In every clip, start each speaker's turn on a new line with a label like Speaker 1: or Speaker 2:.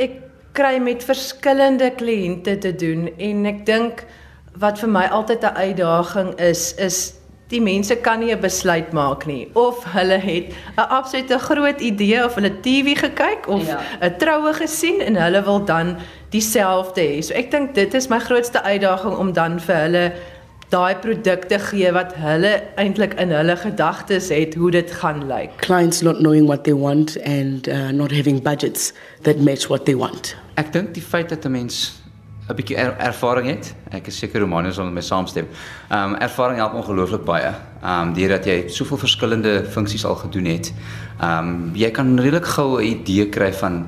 Speaker 1: ek kry met verskillende kliënte te doen en ek dink wat vir my altyd 'n uitdaging is is die mense kan nie 'n besluit maak nie of hulle het 'n absolute groot idee of hulle TV gekyk of 'n ja. troue gesien en hulle wil dan dieselfde hê. So ek dink dit is my grootste uitdaging om dan vir hulle daai produkte gee wat hulle eintlik in hulle gedagtes het hoe dit gaan lyk.
Speaker 2: Clients not knowing what they want and uh, not having budgets that match what they want.
Speaker 3: Ek dink die feit dat 'n mens 'n bietjie er ervaring het. Ek is seker Romano sal met my saamstem. Ehm um, ervaring help ongelooflik baie. Ehm um, deurdat jy soveel verskillende funksies al gedoen het. Ehm um, jy kan redelik gou 'n idee kry van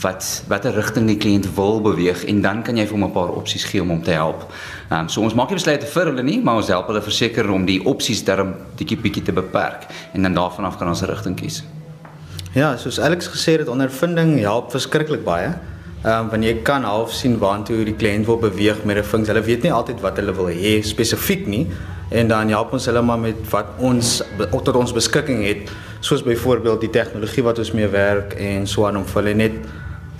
Speaker 3: wat watter rigting die kliënt wil beweeg en dan kan jy vir hom 'n paar opsies gee om hom te help. Ehm um, so ons maak nie besluite vir hulle nie, maar ons help hulle verseker om die opsies darm bietjie bietjie te beperk en dan daarvan af kan ons 'n rigting kies.
Speaker 4: Ja, soos Alex gesê het, ondervinding help verskriklik baie. Ehm um, wanneer jy kan half sien waantoe die kliënt wil beweeg met 'n funksie. Hulle weet nie altyd wat hulle wil hê spesifiek nie en dan help ons hulle maar met wat ons tot ons beskikking het, soos byvoorbeeld die tegnologie wat ons mee werk en so aan om vir hulle net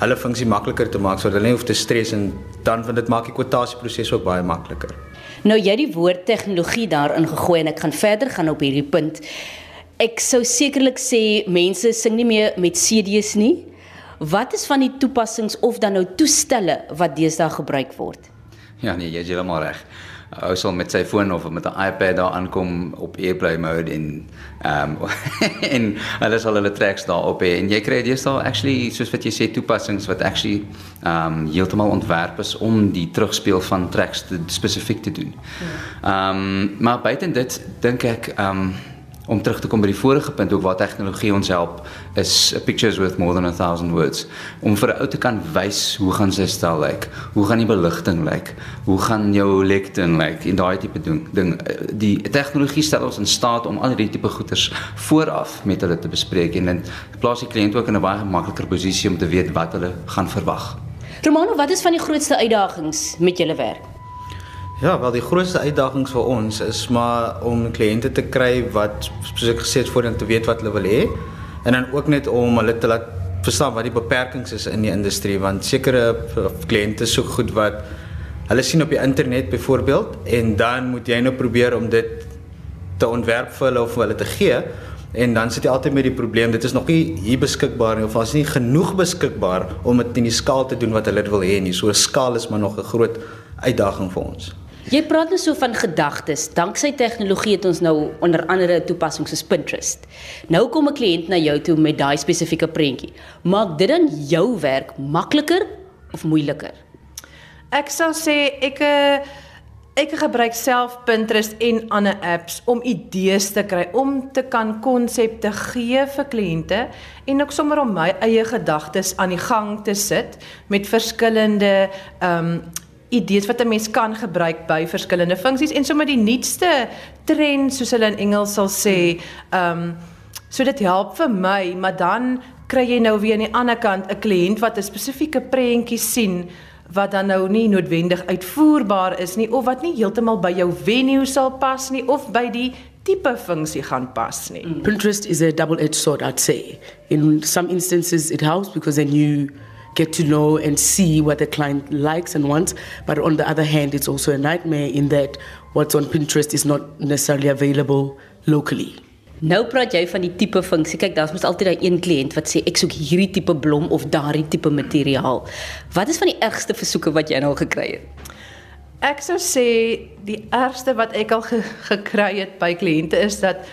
Speaker 4: hulle funksie makliker te maak sodat hulle nie hoef te stres en dan vind dit maak die kwotasieproses ook baie makliker.
Speaker 5: Nou jy die woord tegnologie daarin gegooi en ek gaan verder gaan op hierdie punt. Ek sou sekerlik sê mense sing nie meer met CD's nie. Wat is van die toepassings of dan nou toestelle wat deesdae gebruik word?
Speaker 3: Ja nee, jy is heeltemal reg ou sal met sy foon of met 'n iPad daar aankom op AirPlay mode en ehm um, en hulle sal hulle tracks daar op hê en jy kry sal actually soos wat jy sê toepassings wat actually ehm um, heeltemal ontwerp is om die terugspeel van tracks te spesifiek te doen. Ehm um, maar buiten dit dink ek ehm um, om terug te kom by die vorige punt ook waar tegnologie ons help is a pictures worth more than a thousand words. Om vir 'n ou te kan wys hoe gaan sy stel lyk hoe gaan die beligting lyk hoe gaan jou lectern lyk en daai tipe ding ding. Die tegnologie stel ons in staat om al hierdie tipe goeders vooraf met hulle te bespreek en dan plaas die kliënt ook in 'n baie makliker posisie om te weet wat hulle gaan verwag.
Speaker 5: Romano wat is van die grootste uitdagings met julle werk
Speaker 4: Ja, wel die grootste uitdagings vir ons is maar om kliënte te kry wat soos ek gesê het voordat te weet wat hulle wil hê en dan ook net om hulle te laat verstaan wat die beperkings is in die industrie want sekere kliënte soek goed wat hulle sien op die internet byvoorbeeld en dan moet jy nou probeer om dit te ontwerp vir hulle of vir hulle te gee en dan sit jy altyd met die probleem dit is nog nie hier beskikbaar nie of as nie genoeg beskikbaar om dit in die skaal te doen wat hulle wil hê nie. So 'n skaal is maar nog 'n groot uitdaging vir ons
Speaker 5: Jy praat nou so van gedagtes. Danksy tegnologie het ons nou onder andere toepassings soos Pinterest. Nou kom 'n kliënt na jou toe met daai spesifieke prentjie. Maak dit dan jou werk makliker of moeiliker?
Speaker 1: Ek sou sê ek ek gebruik self Pinterest en ander apps om idees te kry, om te kan konsepte gee vir kliënte en ook sommer om my eie gedagtes aan die gang te sit met verskillende ehm um, idees wat 'n mens kan gebruik by verskillende funksies en sommer die nuutste trend soos hulle in Engels sal sê, ehm um, so dit help vir my, maar dan kry jy nou weer aan die ander kant 'n kliënt wat 'n spesifieke prentjie sien wat dan nou nie noodwendig uitvoerbaar is nie of wat nie heeltemal by jou venue sal pas nie of by die tipe funksie gaan pas nie.
Speaker 2: Pinterest is a double-edged sword I'd say. In some instances it helps because then you get to know and see what the client likes and wants. But on the other hand, it's also a nightmare in that what's on Pinterest is not necessarily available locally.
Speaker 5: Nou praat jy van die tipe funksie. Kyk, daar's mos altyd daai een kliënt wat sê ek soek hierdie tipe blom of daardie tipe materiaal. Wat is van die ergste versoeke wat jy nou al gekry het?
Speaker 1: Ek sou sê die ergste wat ek al ge gekry het by kliënte is dat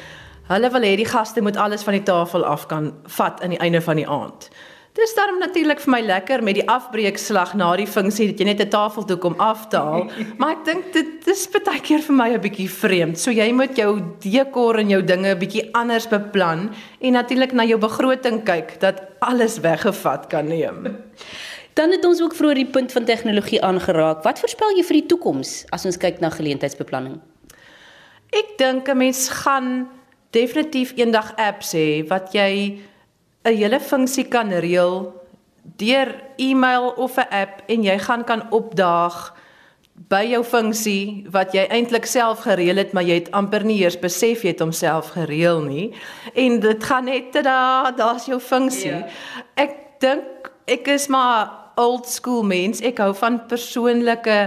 Speaker 1: hulle wil hê die gaste moet alles van die tafel af kan vat aan die einde van die aand. Dis daarom natuurlik vir my lekker met die afbreekslag na die funksie dat jy net 'n tafel toe kom aftaal, maar ek dink dit is baie keer vir my 'n bietjie vreemd. So jy moet jou dekor en jou dinge 'n bietjie anders beplan en natuurlik na jou begroting kyk dat alles weggevat kan neem.
Speaker 5: Dan het ons ook vroeër die punt van tegnologie aangeraak. Wat voorspel jy vir die toekoms as ons kyk na geleentheidsbeplanning?
Speaker 1: Ek dink 'n mens gaan definitief eendag apps hê wat jy 'n hele funksie kan reël deur e-mail of 'n app en jy gaan kan opdaag by jou funksie wat jy eintlik self gereël het, maar jy het amper nie eers besef jy het homself gereël nie. En dit gaan net da, daar's jou funksie. Ja. Ek dink ek is maar old school mens. Ek hou van persoonlike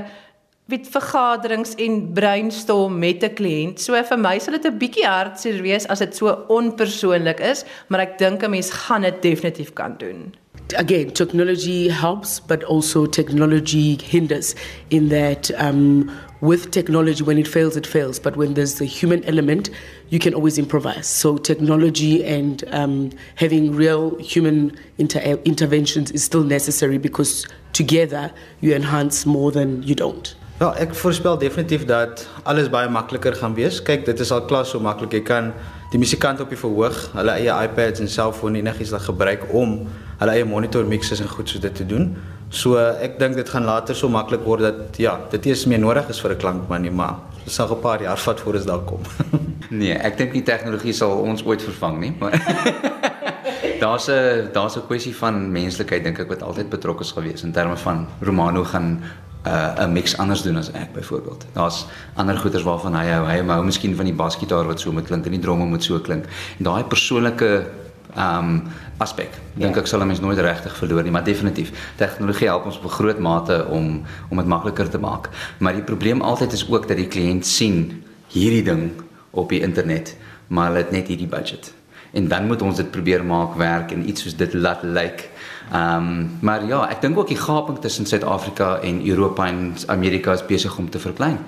Speaker 1: vergaderings en brainstorm met 'n kliënt. So vir my sal dit 'n bietjie hartseer wees as dit so onpersoonlik is, maar ek dink 'n mens gaan dit definitief kan doen.
Speaker 2: Again, technology helps, but also technology hinders in that um, with technology, when it fails, it fails. But when there's the human element, you can always improvise. So technology and um, having real human inter- interventions is still necessary because together you enhance more than you don't.
Speaker 4: Ja, ek voorspel definitief dat alles baie makliker gaan wees. Kyk, dit is al klaar so maklik. Jy kan die musikant op die verhoog, hulle eie iPads en selfoon enigiets dan gebruik om hulle eie monitor mixes en goed so dit te doen. So ek dink dit gaan later so maklik word dat ja, dit eers meer nodig is vir 'n klankman nie, maar dit sal 'n paar jaar vat voor dit daar kom.
Speaker 3: nee, ek dink die tegnologie sal ons ooit vervang nie, maar Daar's 'n daar's 'n kwessie van menslikheid dink ek wat altyd betrokke is gewees in terme van Romano gaan uh, 'n mix anders doen as ek byvoorbeeld. Daar's ander goeters waarvan hy hou. Hy hou miskien van die basgitaar wat so moet klink en die dromme moet so klink. En daai persoonlike ehm um, aspek dink ja. ek sal 'n mens nooit regtig verloor nie, maar definitief. Tegnologie help ons op 'n groot mate om om dit makliker te maak. Maar die probleem altyd is ook dat die kliënt sien hierdie ding op die internet, maar hulle het net hierdie budget. En dan moet ons dit probeer maak werk en iets soos dit laat lyk. Like, Ehm um, maar ja, ek dink ook die gaping tussen Suid-Afrika en Europa en Amerika is besig om te verklein.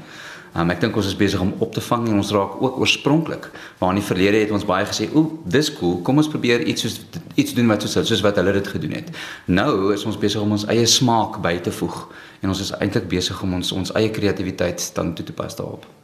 Speaker 3: Um, ek dink ons is besig om op te vang en ons raak ook oorspronklik. Maar in die verlede het ons baie gesê, "Oeh, dis cool. Kom ons probeer iets soos iets doen wat soos soos wat hulle dit gedoen het." Nou is ons besig om ons eie smaak by te voeg en ons is eintlik besig om ons ons eie kreatiwiteit dan toe te pas daarop.